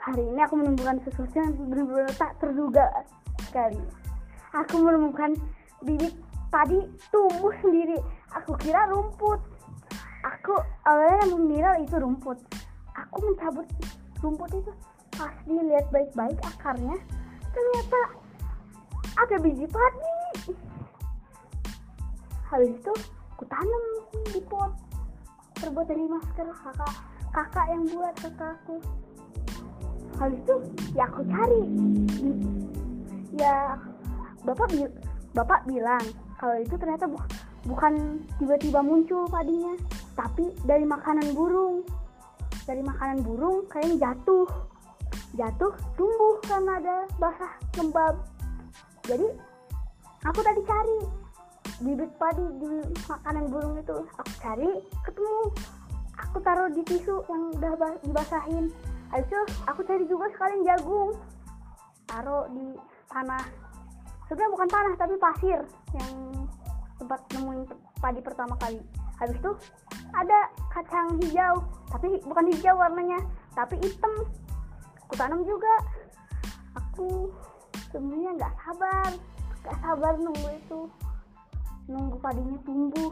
hari ini aku menemukan sesuatu yang benar-benar tak terduga sekali. Aku menemukan bibit padi tumbuh sendiri. Aku kira rumput. Aku awalnya mengira itu rumput. Aku mencabut rumput itu. Pas dilihat baik-baik akarnya ternyata ada biji padi. Habis itu aku tanam di pot. Terbuat dari masker kakak kakak yang buat kakakku habis itu ya aku cari. Ya bapak bil bapak bilang kalau itu ternyata bu bukan tiba-tiba muncul padinya tapi dari makanan burung. Dari makanan burung kayaknya jatuh. Jatuh tumbuh karena ada basah lembab. Jadi aku tadi cari. Bibit padi di makanan burung itu. Aku cari ketemu. Aku taruh di tisu yang udah dibasahin itu aku cari juga sekalian jagung. Taruh di tanah. Sebenarnya bukan tanah tapi pasir yang tempat nemuin padi pertama kali. Habis itu ada kacang hijau. Tapi bukan hijau warnanya tapi hitam. Aku tanam juga. Aku sebenarnya nggak sabar. Nggak sabar nunggu itu. Nunggu padinya tumbuh